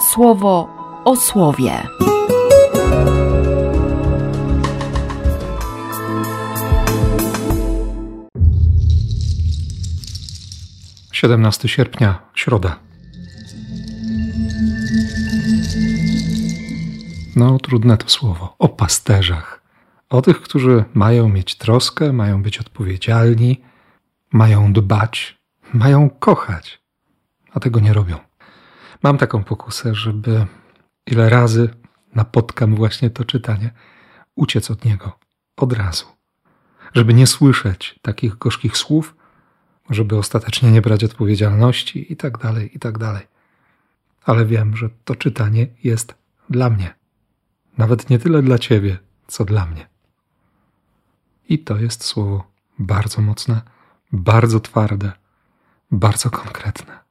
słowo o słowie. Siedemnasty sierpnia, środa. No, trudne to słowo. O pasterzach. O tych, którzy mają mieć troskę, mają być odpowiedzialni, mają dbać, mają kochać, a tego nie robią. Mam taką pokusę, żeby ile razy napotkam właśnie to czytanie, uciec od niego od razu. Żeby nie słyszeć takich gorzkich słów, żeby ostatecznie nie brać odpowiedzialności i tak dalej, i tak dalej. Ale wiem, że to czytanie jest dla mnie. Nawet nie tyle dla ciebie, co dla mnie. I to jest słowo bardzo mocne, bardzo twarde, bardzo konkretne.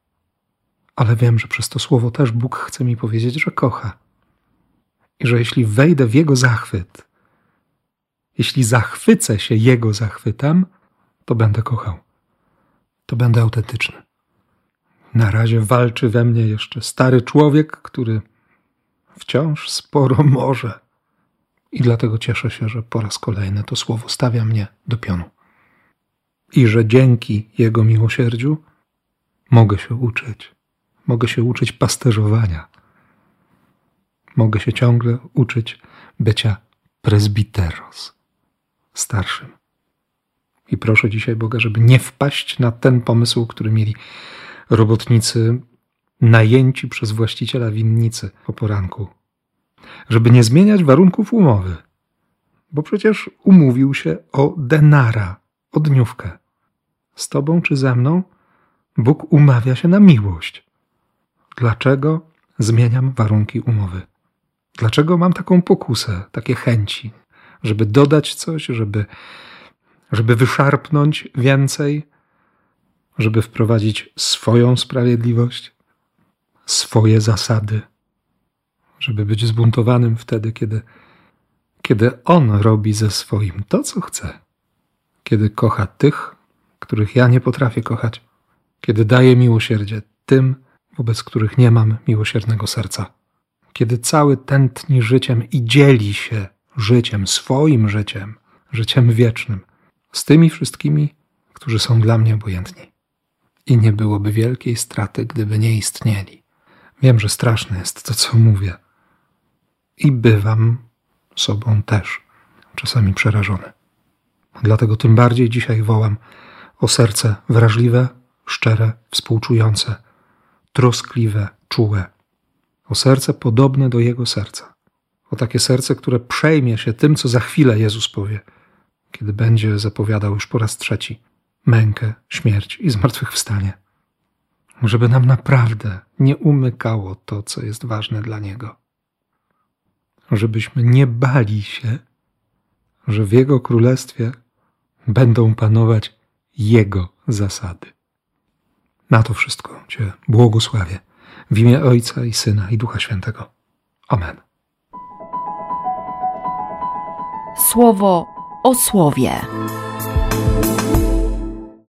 Ale wiem, że przez to słowo też Bóg chce mi powiedzieć, że kocha. I że jeśli wejdę w Jego zachwyt, jeśli zachwycę się Jego zachwytem, to będę kochał. To będę autentyczny. Na razie walczy we mnie jeszcze stary człowiek, który wciąż sporo może. I dlatego cieszę się, że po raz kolejny to słowo stawia mnie do pionu. I że dzięki Jego miłosierdziu mogę się uczyć. Mogę się uczyć pasterzowania. Mogę się ciągle uczyć bycia presbiteros, starszym. I proszę dzisiaj Boga, żeby nie wpaść na ten pomysł, który mieli robotnicy najęci przez właściciela winnicy po poranku, żeby nie zmieniać warunków umowy, bo przecież umówił się o denara, o dniówkę. Z tobą czy ze mną Bóg umawia się na miłość. Dlaczego zmieniam warunki umowy? Dlaczego mam taką pokusę, takie chęci, żeby dodać coś, żeby, żeby wyszarpnąć więcej, żeby wprowadzić swoją sprawiedliwość, swoje zasady, żeby być zbuntowanym wtedy, kiedy, kiedy On robi ze swoim to, co chce, kiedy kocha tych, których ja nie potrafię kochać, kiedy daje miłosierdzie tym, wobec których nie mam miłosiernego serca, kiedy cały tętni życiem i dzieli się życiem, swoim życiem, życiem wiecznym, z tymi wszystkimi, którzy są dla mnie obojętni. I nie byłoby wielkiej straty, gdyby nie istnieli. Wiem, że straszne jest to, co mówię. I bywam sobą też czasami przerażony. Dlatego tym bardziej dzisiaj wołam o serce wrażliwe, szczere, współczujące, troskliwe, czułe. O serce podobne do Jego serca. O takie serce, które przejmie się tym, co za chwilę Jezus powie, kiedy będzie zapowiadał już po raz trzeci mękę, śmierć i zmartwychwstanie żeby nam naprawdę nie umykało to, co jest ważne dla Niego. Żebyśmy nie bali się, że w Jego królestwie będą panować Jego zasady. Na to wszystko Cię błogosławię w imię Ojca i Syna i Ducha Świętego. Amen. Słowo o słowie.